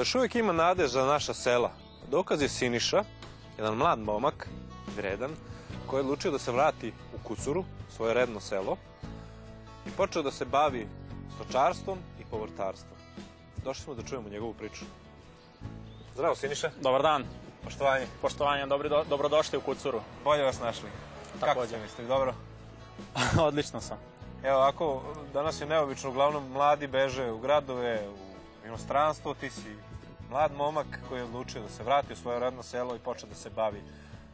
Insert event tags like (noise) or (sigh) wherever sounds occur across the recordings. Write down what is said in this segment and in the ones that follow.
Da još uvijek ima nade za naša sela. Dokaz je Siniša, jedan mlad momak, vredan, koji je odlučio da se vrati u Kucuru, svoje redno selo, i počeo da se bavi stočarstvom i povrtarstvom. Došli smo da čujemo njegovu priču. Zdravo Siniša, Dobar dan, poštovanje. poštovanje, dobri, do, dobrodošli u Kucuru. Bolje vas našli. Kako Takođe. ste mislili, dobro? (laughs) Odlično sam. Evo ovako, danas je neobično, uglavnom mladi beže u gradove, u inostranstvo, ti si mlad momak koji je odlučio da se vrati u svoje radno selo i počne da se bavi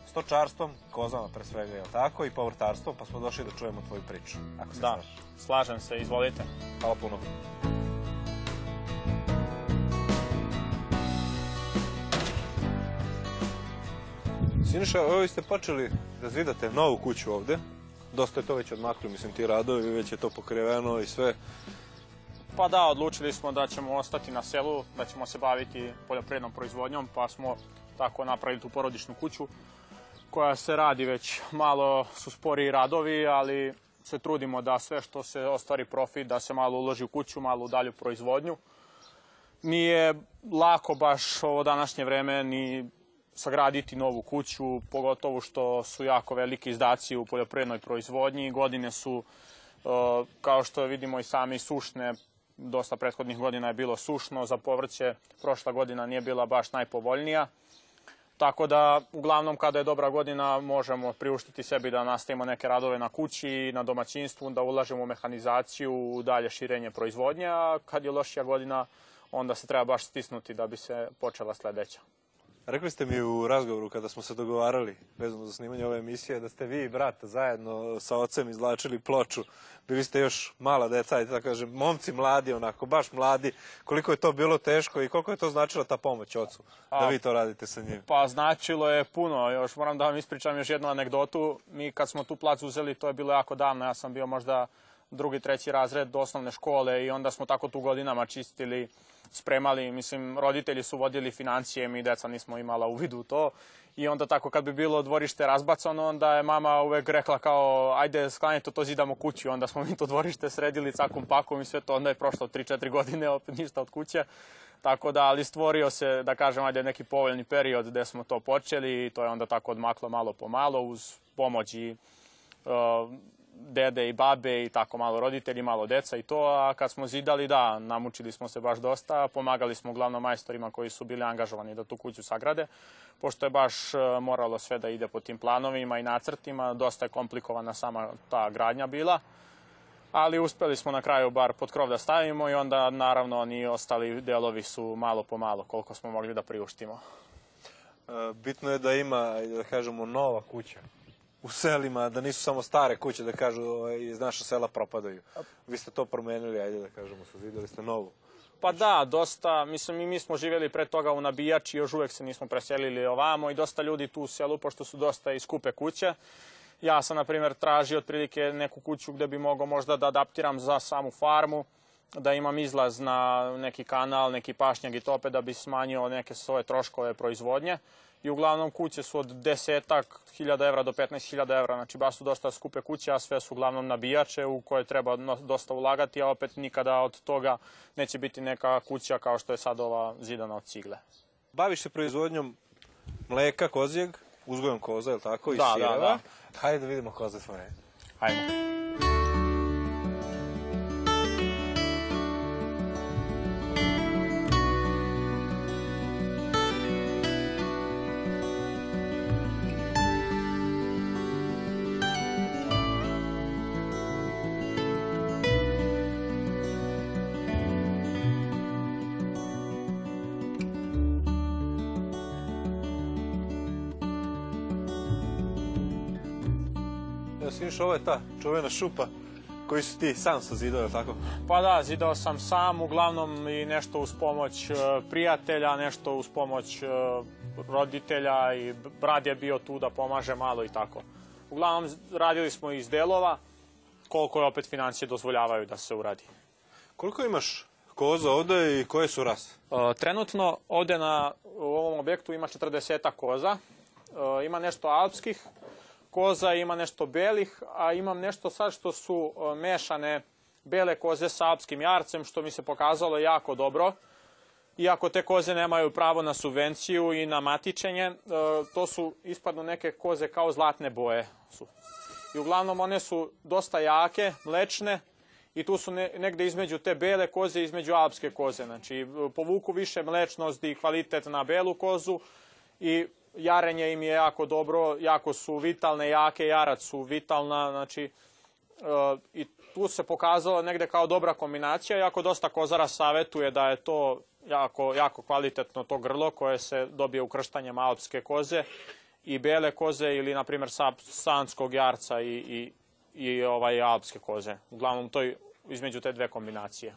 stočarstvom, kozama pre svega, je tako, i povrtarstvom, pa smo došli da čujemo tvoju priču. Ako se Da, slažeš. slažem se, izvolite. Hvala puno. Siniša, evo vi ste počeli da zidate novu kuću ovde. Dosta je to već odmaklo, mislim, ti radovi, već je to pokriveno i sve. Pa da, odlučili smo da ćemo ostati na selu, da ćemo se baviti poljoprivrednom proizvodnjom, pa smo tako napravili tu porodičnu kuću koja se radi već malo su spori radovi, ali se trudimo da sve što se ostvari profit, da se malo uloži u kuću, malo u dalju proizvodnju. Nije lako baš ovo današnje vreme ni sagraditi novu kuću, pogotovo što su jako veliki izdaci u poljoprivrednoj proizvodnji. Godine su, kao što vidimo i sami, sušne. Dosta prethodnih godina je bilo sušno za povrće. Prošla godina nije bila baš najpovoljnija. Tako da, uglavnom, kada je dobra godina, možemo priuštiti sebi da nastavimo neke radove na kući, na domaćinstvu, da ulažemo u mehanizaciju, u dalje širenje proizvodnje, a kad je lošija godina, onda se treba baš stisnuti da bi se počela sledeća. Rekli ste mi u razgovoru kada smo se dogovarali vezano za snimanje ove emisije da ste vi i brat zajedno sa ocem izvlačili ploču. Bili ste još mala deca, da kažem, momci mladi onako, baš mladi. Koliko je to bilo teško i koliko je to značila ta pomoć ocu da A- vi to radite sa njim? Pa značilo je puno, još moram da vam ispričam još jednu anegdotu. Mi kad smo tu plac uzeli, to je bilo jako davno, ja sam bio možda drugi, treći razred osnovne škole i onda smo tako tu godinama čistili, spremali, mislim, roditelji su vodili financije, mi deca nismo imala uvidu u to. I onda tako kad bi bilo dvorište razbacano, onda je mama uvek rekla kao ajde sklanjajte to zidamo kuću. Onda smo mi to dvorište sredili cakom pakom i sve to. Onda je prošlo 3-4 godine, opet ništa od kuće. Tako da, ali stvorio se, da kažem, ajde neki povoljni period gde smo to počeli i to je onda tako odmaklo malo po malo uz pomoć i uh, dede i babe i tako malo roditelji, malo deca i to, a kad smo zidali, da, namučili smo se baš dosta, pomagali smo uglavnom majstorima koji su bili angažovani da tu kuću sagrade, pošto je baš uh, moralo sve da ide po tim planovima i nacrtima, dosta je komplikovana sama ta gradnja bila, ali uspeli smo na kraju bar pod krov da stavimo i onda naravno ni ostali delovi su malo po malo koliko smo mogli da priuštimo. E, Bitno je da ima, da kažemo, nova kuća u selima, da nisu samo stare kuće, da kažu ovaj, iz naša sela propadaju. Vi ste to promenili, ajde da kažemo, sazidali ste novu. Pa da, dosta, mislim i mi smo živjeli pre toga u Nabijači, još uvek se nismo preselili ovamo i dosta ljudi tu u selu, pošto su dosta i skupe kuće. Ja sam, na primjer, tražio otprilike neku kuću gde bi mogao možda da adaptiram za samu farmu, da imam izlaz na neki kanal, neki pašnjak i to opet da bi smanjio neke svoje troškove proizvodnje. I uglavnom kuće su od desetak hiljada evra do 15 hiljada evra, znači baš su dosta skupe kuće, a sve su uglavnom nabijače u koje treba dosta ulagati, a opet nikada od toga neće biti neka kuća kao što je sad ova zidana od cigle. Baviš se proizvodnjom mleka kozijeg, uzgojom koza, je li tako, i Da, da, da. Hajde da vidimo koze tvoje. Hajmo. Je ta čuvena šupa koju si ti sam sazidao, je li tako? Pa da, zidao sam sam, uglavnom i nešto uz pomoć e, prijatelja, nešto uz pomoć e, roditelja i brat je bio tu da pomaže malo i tako. Uglavnom radili smo iz delova, koliko je opet financije dozvoljavaju da se uradi. Koliko imaš koza ovde i koje su rase? E, Trenutno ovde na u ovom objektu ima 40 koza, ima nešto alpskih koza, ima nešto belih, a imam nešto sad što su e, mešane bele koze sa alpskim jarcem, što mi se pokazalo jako dobro. iako te koze nemaju pravo na subvenciju i na matičenje, e, to su ispadno neke koze kao zlatne boje. Su. I uglavnom one su dosta jake, mlečne i tu su ne, negde između te bele koze i između alpske koze. Znači, povuku više mlečnost i kvalitet na belu kozu i jarenje im je jako dobro, jako su vitalne, jake, jarac su vitalna, znači, e, i tu se pokazalo negde kao dobra kombinacija, iako dosta kozara savetuje da je to jako, jako kvalitetno to grlo koje se dobije ukrštanjem alpske koze i bele koze ili, na primjer, sanskog jarca i, i, i ovaj alpske koze. Uglavnom, to je između te dve kombinacije.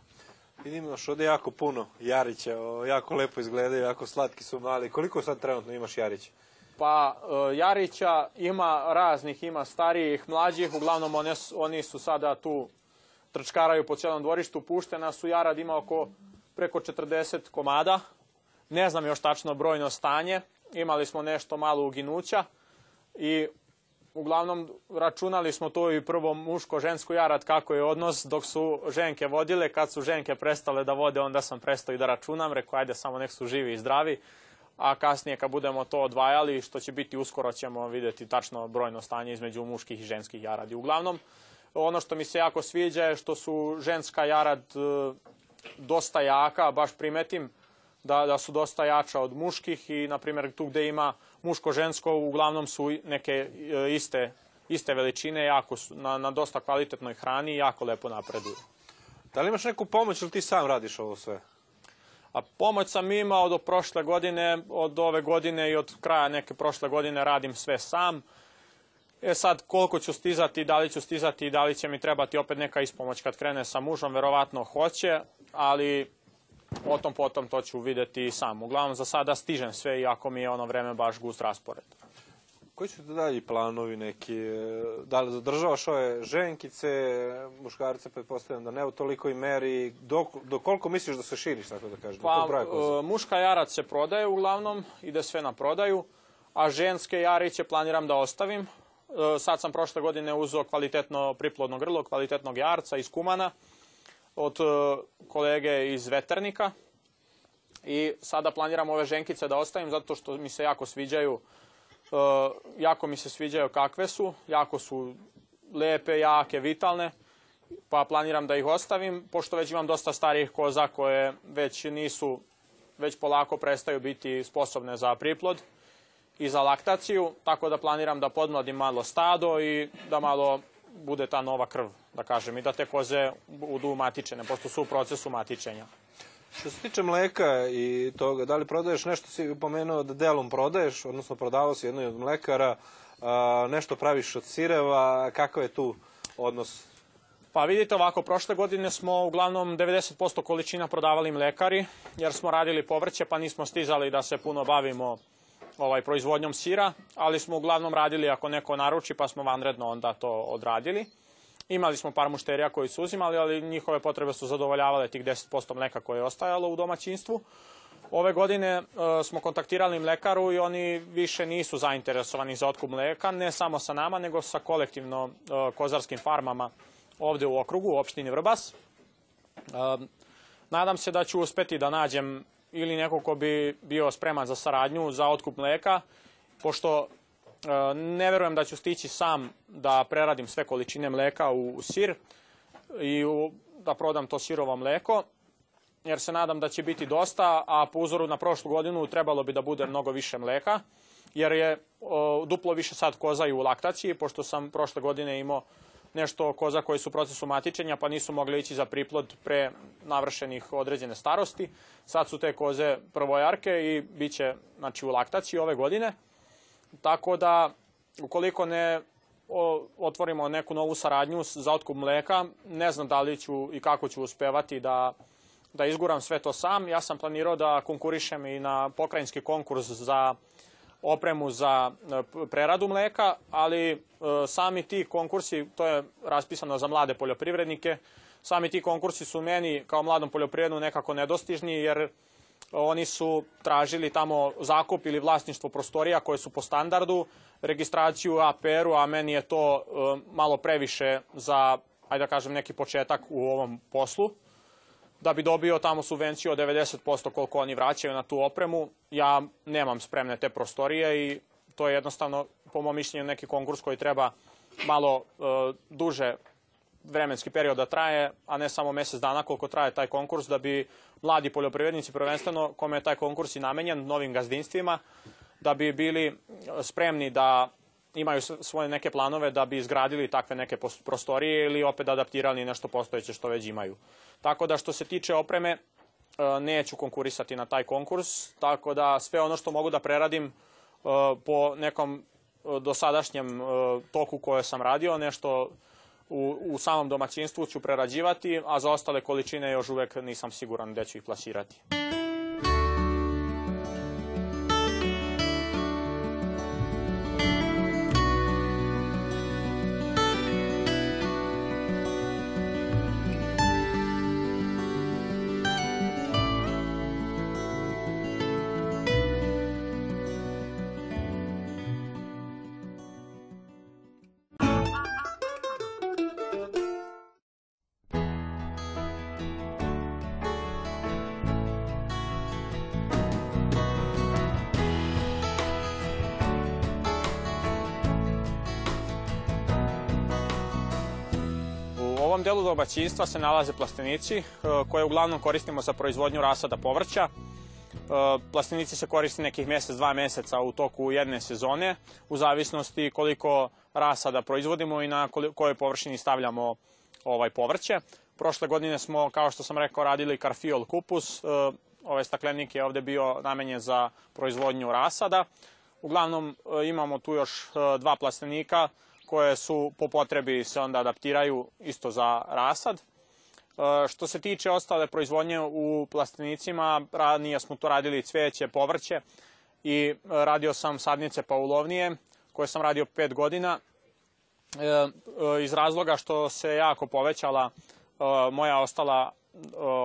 Vidim još ovde jako puno jarića, jako lepo izgledaju, jako slatki su mali. Koliko sad trenutno imaš jarića? Pa, e, Jarića ima raznih, ima starijih, mlađih, uglavnom one, oni su sada tu trčkaraju po celom dvorištu, puštena su, Jarad ima oko preko 40 komada, ne znam još tačno brojno stanje, imali smo nešto malo uginuća i uglavnom računali smo to i prvo muško-žensko jarad kako je odnos dok su ženke vodile, kad su ženke prestale da vode onda sam prestao i da računam, rekao ajde samo nek su živi i zdravi, a kasnije kad budemo to odvajali, što će biti uskoro ćemo videti tačno brojno stanje između muških i ženskih jaradi. Uglavnom, ono što mi se jako sviđa je što su ženska jarad e, dosta jaka, baš primetim da, da su dosta jača od muških i, na primjer, tu gde ima muško-žensko, uglavnom su neke e, iste, iste veličine, jako su, na, na dosta kvalitetnoj hrani i jako lepo napreduju. Da li imaš neku pomoć ili ti sam radiš ovo sve? A pomoć sam imao do prošle godine, od ove godine i od kraja neke prošle godine radim sve sam. E sad, koliko ću stizati, da li ću stizati i da li će mi trebati opet neka ispomoć kad krene sa mužom, verovatno hoće, ali o tom potom to ću videti sam. Uglavnom, za sada stižem sve, iako mi je ono vreme baš gust raspored. Koji su te dalji planovi neki? Da li zadržavaš ove ženkice, muškarce, pretpostavljam da ne u tolikoj meri. Do, do koliko misliš da se širiš, tako da kažeš? Pa, e, muška jarac se prodaje uglavnom, ide sve na prodaju, a ženske jariće planiram da ostavim. E, sad sam prošle godine uzeo kvalitetno priplodno grlo, kvalitetnog jarca iz Kumana od e, kolege iz Veternika. I sada planiram ove ženkice da ostavim zato što mi se jako sviđaju Uh, jako mi se sviđaju kakve su, jako su lepe, jake, vitalne, pa planiram da ih ostavim, pošto već imam dosta starijih koza koje već nisu, već polako prestaju biti sposobne za priplod i za laktaciju, tako da planiram da podmladim malo stado i da malo bude ta nova krv, da kažem, i da te koze budu matičene, pošto su u procesu matičenja. Što se tiče mleka i toga, da li prodaješ nešto, si pomenuo da delom prodaješ, odnosno prodavao si jednoj od mlekara, nešto praviš od sireva, kakav je tu odnos? Pa vidite ovako, prošle godine smo uglavnom 90% količina prodavali mlekari, jer smo radili povrće pa nismo stizali da se puno bavimo ovaj, proizvodnjom sira, ali smo uglavnom radili ako neko naruči pa smo vanredno onda to odradili. Imali smo par mušterija koji su uzimali, ali njihove potrebe su zadovoljavale tih 10% mleka koje je ostajalo u domaćinstvu. Ove godine e, smo kontaktirali mlekaru i oni više nisu zainteresovani za otkup mleka, ne samo sa nama, nego sa kolektivno e, kozarskim farmama ovde u okrugu, u opštini Vrbas. E, nadam se da ću uspeti da nađem ili neko ko bi bio spreman za saradnju za otkup mleka, pošto E, ne verujem da ću stići sam da preradim sve količine mleka u sir i da prodam to sirovo mleko, jer se nadam da će biti dosta, a po uzoru na prošlu godinu trebalo bi da bude mnogo više mleka, jer je duplo više sad koza i u laktaciji, pošto sam prošle godine imao nešto koza koji su u procesu matičenja, pa nisu mogli ići za priplod pre navršenih određene starosti. Sad su te koze prvojarke i bit će znači, u laktaciji ove godine. Tako da, ukoliko ne otvorimo neku novu saradnju za otkup mleka, ne znam da li ću i kako ću uspevati da, da izguram sve to sam. Ja sam planirao da konkurišem i na pokrajinski konkurs za opremu za e, preradu mleka, ali e, sami ti konkursi, to je raspisano za mlade poljoprivrednike, sami ti konkursi su meni kao mladom poljoprivrednu nekako nedostižni, jer oni su tražili tamo zakup ili vlasništvo prostorija koje su po standardu, registraciju APR-u, a meni je to e, malo previše za, ajde da kažem, neki početak u ovom poslu. Da bi dobio tamo subvenciju od 90% koliko oni vraćaju na tu opremu. Ja nemam spremne te prostorije i to je jednostavno, po mom mišljenju, neki konkurs koji treba malo e, duže vremenski period da traje, a ne samo mesec dana koliko traje taj konkurs, da bi mladi poljoprivrednici, prvenstveno kome je taj konkurs i namenjen, novim gazdinstvima, da bi bili spremni da imaju svoje neke planove da bi izgradili takve neke prostorije ili opet adaptirali nešto postojeće što već imaju. Tako da što se tiče opreme, e, neću konkurisati na taj konkurs, tako da sve ono što mogu da preradim e, po nekom e, dosadašnjem toku koje sam radio, nešto u, u samom domaćinstvu ću prerađivati, a za ostale količine još uvek nisam siguran gde ću ih plasirati. Ovom delu domaćinstva se nalaze plastenici e, koje uglavnom koristimo za proizvodnju rasada povrća. E, plastenici se koriste nekih mesec, dva meseca u toku jedne sezone, u zavisnosti koliko rasada proizvodimo i na kojoj površini stavljamo ovaj povrće. Prošle godine smo, kao što sam rekao, radili karfiol kupus. E, ovaj staklenik je ovde bio namenjen za proizvodnju rasada. Uglavnom imamo tu još dva plastenika, koje su po potrebi se onda adaptiraju isto za rasad. E, što se tiče ostale proizvodnje u plastenicima, ranije smo to radili cveće, povrće i radio sam sadnice paulovnije koje sam radio 5 godina e, e, iz razloga što se jako povećala moja ostala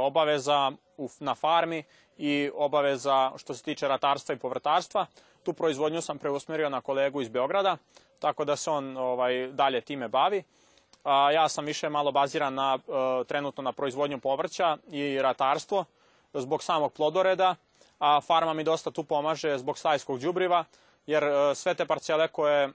obaveza na farmi i obaveza što se tiče ratarstva i povrtarstva. Tu proizvodnju sam preusmerio na kolegu iz Beograda tako da se on ovaj, dalje time bavi. A, ja sam više malo baziran na, e, trenutno na proizvodnju povrća i ratarstvo zbog samog plodoreda, a farma mi dosta tu pomaže zbog stajskog đubriva, jer e, sve te parcele koje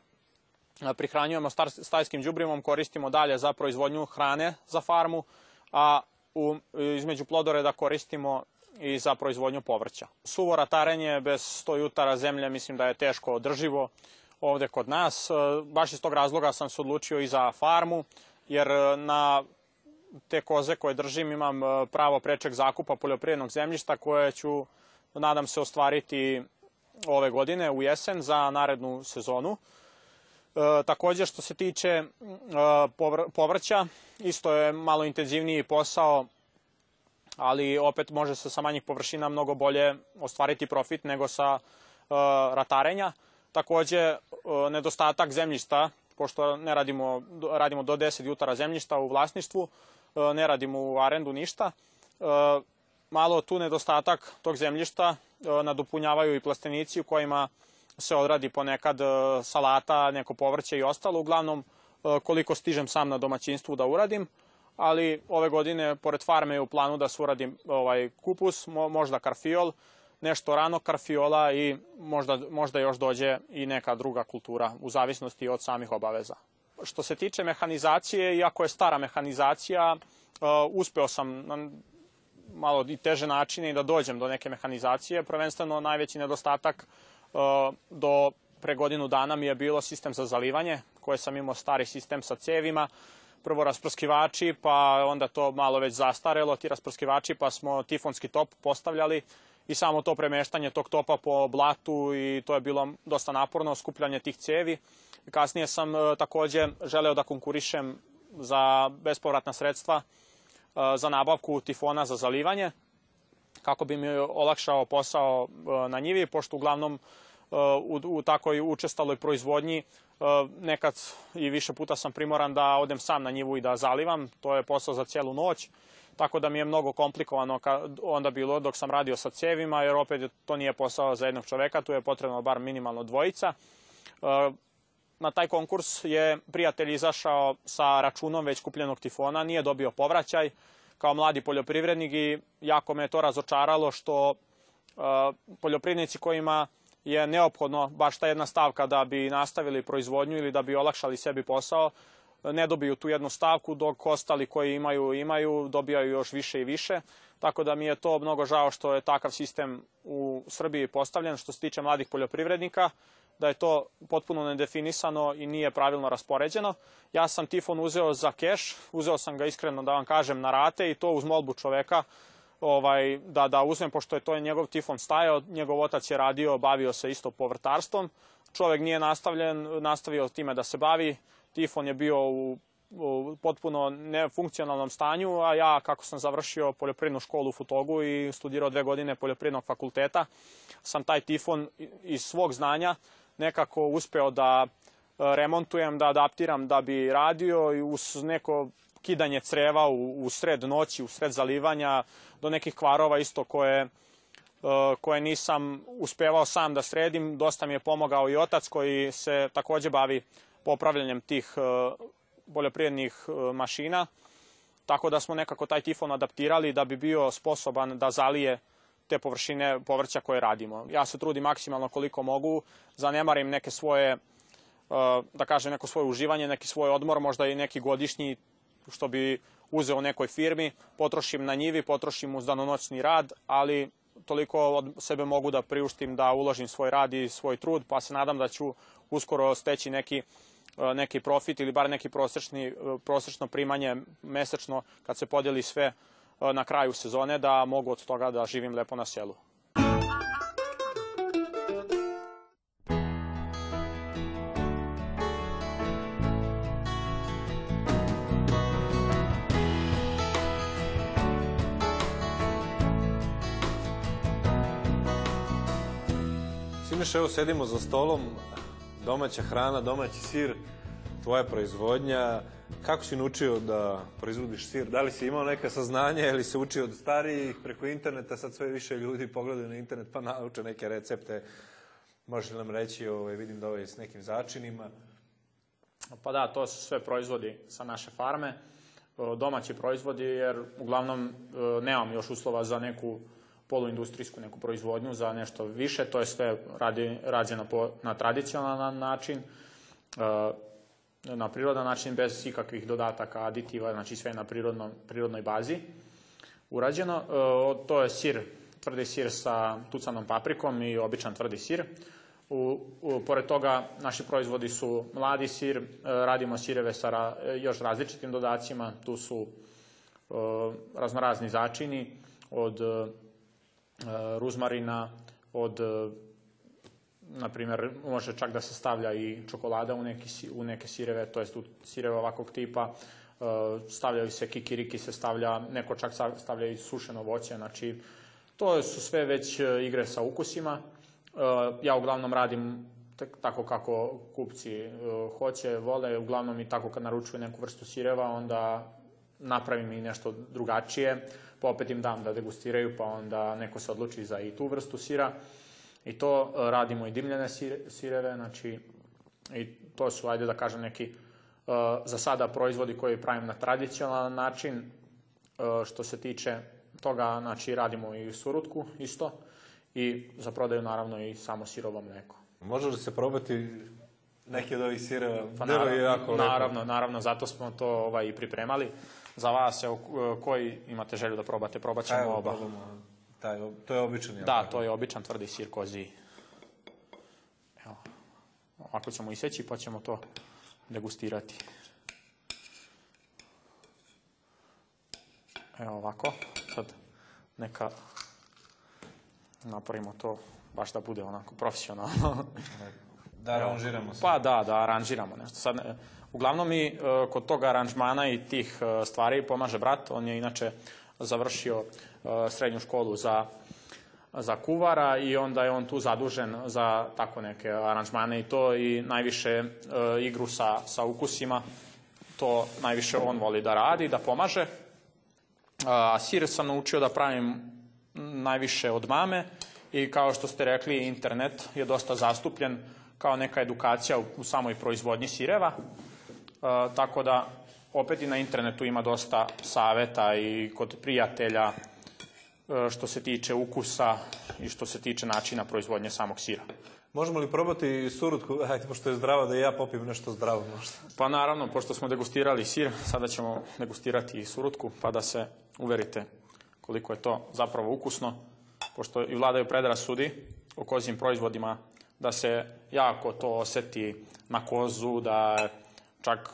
prihranjujemo stajskim đubrivom koristimo dalje za proizvodnju hrane za farmu, a u, između plodoreda koristimo i za proizvodnju povrća. Suvo ratarenje bez 100 jutara zemlje mislim da je teško održivo ovde kod nas. E, baš iz tog razloga sam se odlučio i za farmu, jer e, na te koze koje držim imam e, pravo prečeg zakupa poljoprivrednog zemljišta koje ću, nadam se, ostvariti ove godine u jesen za narednu sezonu. E, takođe, što se tiče e, povrća, isto je malo intenzivniji posao, ali opet može se sa manjih površina mnogo bolje ostvariti profit nego sa e, ratarenja. Takođe, e, nedostatak zemljišta, pošto ne radimo, radimo do 10 jutara zemljišta u vlasništvu, e, ne radimo u arendu ništa, e, malo tu nedostatak tog zemljišta nadopunjavaju i plastenici u kojima se odradi ponekad salata, neko povrće i ostalo. Uglavnom, koliko stižem sam na domaćinstvu da uradim, ali ove godine, pored farme je u planu da se uradim ovaj, kupus, možda karfiol, nešto rano karfiola i možda, možda još dođe i neka druga kultura u zavisnosti od samih obaveza. Što se tiče mehanizacije, iako je stara mehanizacija, uh, uspeo sam na malo i teže načine i da dođem do neke mehanizacije. Prvenstveno najveći nedostatak uh, do pre godinu dana mi je bilo sistem za zalivanje, koje sam imao stari sistem sa cevima, prvo rasprskivači, pa onda to malo već zastarelo, ti rasprskivači, pa smo tifonski top postavljali i samo to premeštanje tog topa po blatu i to je bilo dosta naporno, skupljanje tih cevi. Kasnije sam e, takođe želeo da konkurišem za bespovratna sredstva e, za nabavku tifona za zalivanje, kako bi mi olakšao posao e, na njivi, pošto uglavnom u, u takoj učestaloj proizvodnji nekad i više puta sam primoran da odem sam na njivu i da zalivam. To je posao za cijelu noć tako da mi je mnogo komplikovano onda bilo dok sam radio sa cevima, jer opet to nije posao za jednog čoveka, tu je potrebno bar minimalno dvojica. E, na taj konkurs je prijatelj izašao sa računom već kupljenog tifona, nije dobio povraćaj. kao mladi poljoprivrednik i jako me je to razočaralo što uh, poljoprivrednici kojima je neophodno baš ta jedna stavka da bi nastavili proizvodnju ili da bi olakšali sebi posao, ne dobiju tu jednu stavku, dok ostali koji imaju, imaju, dobijaju još više i više. Tako da mi je to mnogo žao što je takav sistem u Srbiji postavljen što se tiče mladih poljoprivrednika, da je to potpuno nedefinisano i nije pravilno raspoređeno. Ja sam Tifon uzeo za keš, uzeo sam ga iskreno da vam kažem na rate i to uz molbu čoveka ovaj, da, da uzmem, pošto je to je njegov Tifon stajao, njegov otac je radio, bavio se isto povrtarstvom. Čovek nije nastavljen, nastavio time da se bavi, Tifon je bio u, u potpuno nefunkcionalnom stanju, a ja kako sam završio poljoprivrednu školu u Futogu i studirao dve godine poljoprivrednog fakulteta, sam taj Tifon iz svog znanja nekako uspeo da e, remontujem, da adaptiram da bi radio i uz neko kidanje creva u, u sred noći, u sred zalivanja, do nekih kvarova isto koje, e, koje nisam uspevao sam da sredim. Dosta mi je pomogao i otac koji se takođe bavi popravljanjem tih e, poljoprivrednih mašina. Tako da smo nekako taj tifon adaptirali da bi bio sposoban da zalije te površine povrća koje radimo. Ja se trudim maksimalno koliko mogu, zanemarim neke svoje, da kažem, neko svoje uživanje, neki svoj odmor, možda i neki godišnji, što bi uzeo nekoj firmi, potrošim na njivi, potrošim uz danonoćni rad, ali toliko od sebe mogu da priuštim da uložim svoj rad i svoj trud, pa se nadam da ću uskoro steći neki neki profit ili bar neki prosečni, prosečno primanje mesečno kad se podeli sve na kraju sezone da mogu od toga da živim lepo na selu. Siniša, evo sedimo za stolom, domaća hrana, domaći sir, tvoja proizvodnja, Kako si naučio da proizvodiš sir? Da li si imao neka saznanja ili se učio od starijih preko interneta? Sad sve više ljudi pogledaju na internet pa nauče neke recepte. Možeš li nam reći, ovaj, vidim da ovo je s nekim začinima? Pa da, to su sve proizvodi sa naše farme, domaći proizvodi, jer uglavnom e, nemam još uslova za neku poluindustrijsku neku proizvodnju, za nešto više, to je sve radi, rađeno po, na tradicionalan način. E, na prirodan način, bez ikakvih dodataka, aditiva, znači sve na prirodno, prirodnoj bazi urađeno. E, to je sir, tvrdi sir sa tucanom paprikom i običan tvrdi sir. U, u, pored toga, naši proizvodi su mladi sir, e, radimo sireve sa ra, još različitim dodacima, tu su raznorazni začini, od e, ruzmarina, od na primjer, može čak da se stavlja i čokolada u, neki, u neke sireve, to jest u sireve ovakvog tipa, e, stavljaju se kikiriki, se stavlja, neko čak stavlja i sušeno voće, znači to su sve već e, igre sa ukusima. E, ja uglavnom radim tako kako kupci hoće, vole, uglavnom i tako kad naručuju neku vrstu sireva, onda napravim i nešto drugačije, pa opet im dam da degustiraju, pa onda neko se odluči za i tu vrstu sira. I to e, radimo i dimljene sireve, znači i to su, ajde da kažem, neki e, za sada proizvodi koji pravim na tradicionalan način. E, što se tiče toga, znači radimo i surutku isto i za prodaju naravno i samo sirovo mleko. Može li se probati neki od ovih sireva? Pa naravno, je jako naravno, naravno, zato smo to ovaj, i pripremali. Za vas, evo, koji imate želju da probate, probat ćemo oba. Probamo. Taj, to je običan, ja Da, to je običan tvrdi sir kozi. Evo, ovako ćemo iseći pa ćemo to degustirati. Evo ovako, sad neka napravimo to baš da bude onako profesionalno. Da aranžiramo se. Pa da, da aranžiramo nešto. Sad, uglavnom mi e, kod toga aranžmana i tih e, stvari pomaže brat, on je inače završio e, srednju školu za za kuvara i onda je on tu zadužen za tako neke aranžmane i to i najviše e, igru sa, sa ukusima, to najviše on voli da radi, da pomaže. A sir sam naučio da pravim najviše od mame i kao što ste rekli, internet je dosta zastupljen kao neka edukacija u, u samoj proizvodnji sireva, e, tako da opet i na internetu ima dosta saveta i kod prijatelja e, što se tiče ukusa i što se tiče načina proizvodnje samog sira. Možemo li probati surutku, (laughs) ajde, pošto je zdrava, da ja popijem nešto zdravo možda? Pa naravno, pošto smo degustirali sir, sada ćemo degustirati i surutku, pa da se uverite koliko je to zapravo ukusno, pošto i vladaju predrasudi o kozim proizvodima, da se jako to oseti na kozu, da čak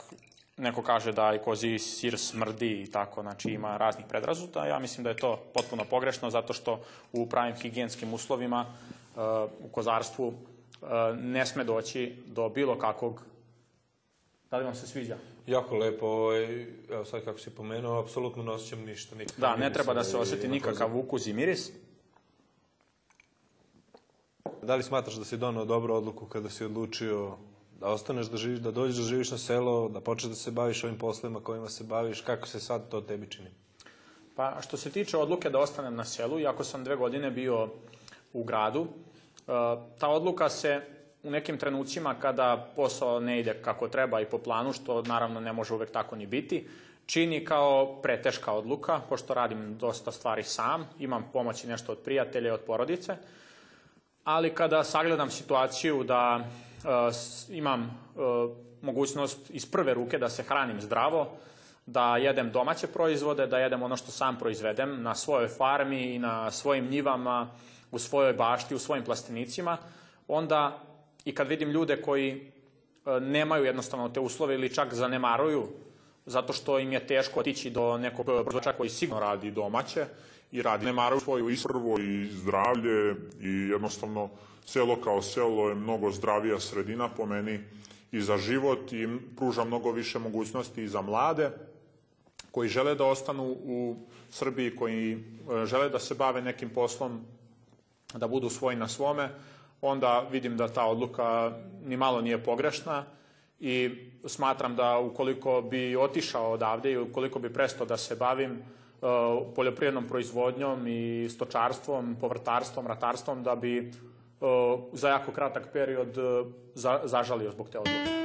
neko kaže da i kozi sir smrdi i tako, znači ima raznih predrazuda. Ja mislim da je to potpuno pogrešno, zato što u pravim higijenskim uslovima u kozarstvu ne sme doći do bilo kakvog Da li vam se sviđa? Jako lepo, ovaj, evo sad kako si pomenuo, apsolutno ne osjećam ništa. Nikakav Da, ne treba da se osjeti na nikakav ukus i miris. Da li smatraš da si donao dobru odluku kada si odlučio da ostaneš da živiš, da dođeš da živiš na selo, da počneš da se baviš ovim poslovima kojima se baviš, kako se sad to tebi čini? Pa što se tiče odluke da ostanem na selu, iako sam dve godine bio u gradu, e, ta odluka se u nekim trenucima kada posao ne ide kako treba i po planu, što naravno ne može uvek tako ni biti, čini kao preteška odluka, pošto radim dosta stvari sam, imam pomoć i nešto od prijatelja i od porodice, ali kada sagledam situaciju da s- imam e, mogućnost iz prve ruke da se hranim zdravo, da jedem domaće proizvode, da jedem ono što sam proizvedem na svojoj farmi i na svojim njivama, u svojoj bašti, u svojim plastenicima, onda i kad vidim ljude koji e, nemaju jednostavno te uslove ili čak zanemaruju zato što im je teško otići do nekog proizvođača koji sigurno radi domaće i radi. Nemaru svoju isprvo i zdravlje i jednostavno selo kao selo je mnogo zdravija sredina po meni i za život i pruža mnogo više mogućnosti i za mlade koji žele da ostanu u Srbiji, koji e, žele da se bave nekim poslom, da budu svoji na svome, onda vidim da ta odluka ni malo nije pogrešna i smatram da ukoliko bi otišao odavde i ukoliko bi prestao da se bavim poljoprivrednom proizvodnjom i stočarstvom, povrtarstvom, ratarstvom, da bi e, za jako kratak period e, za- zažalio zbog te odluke.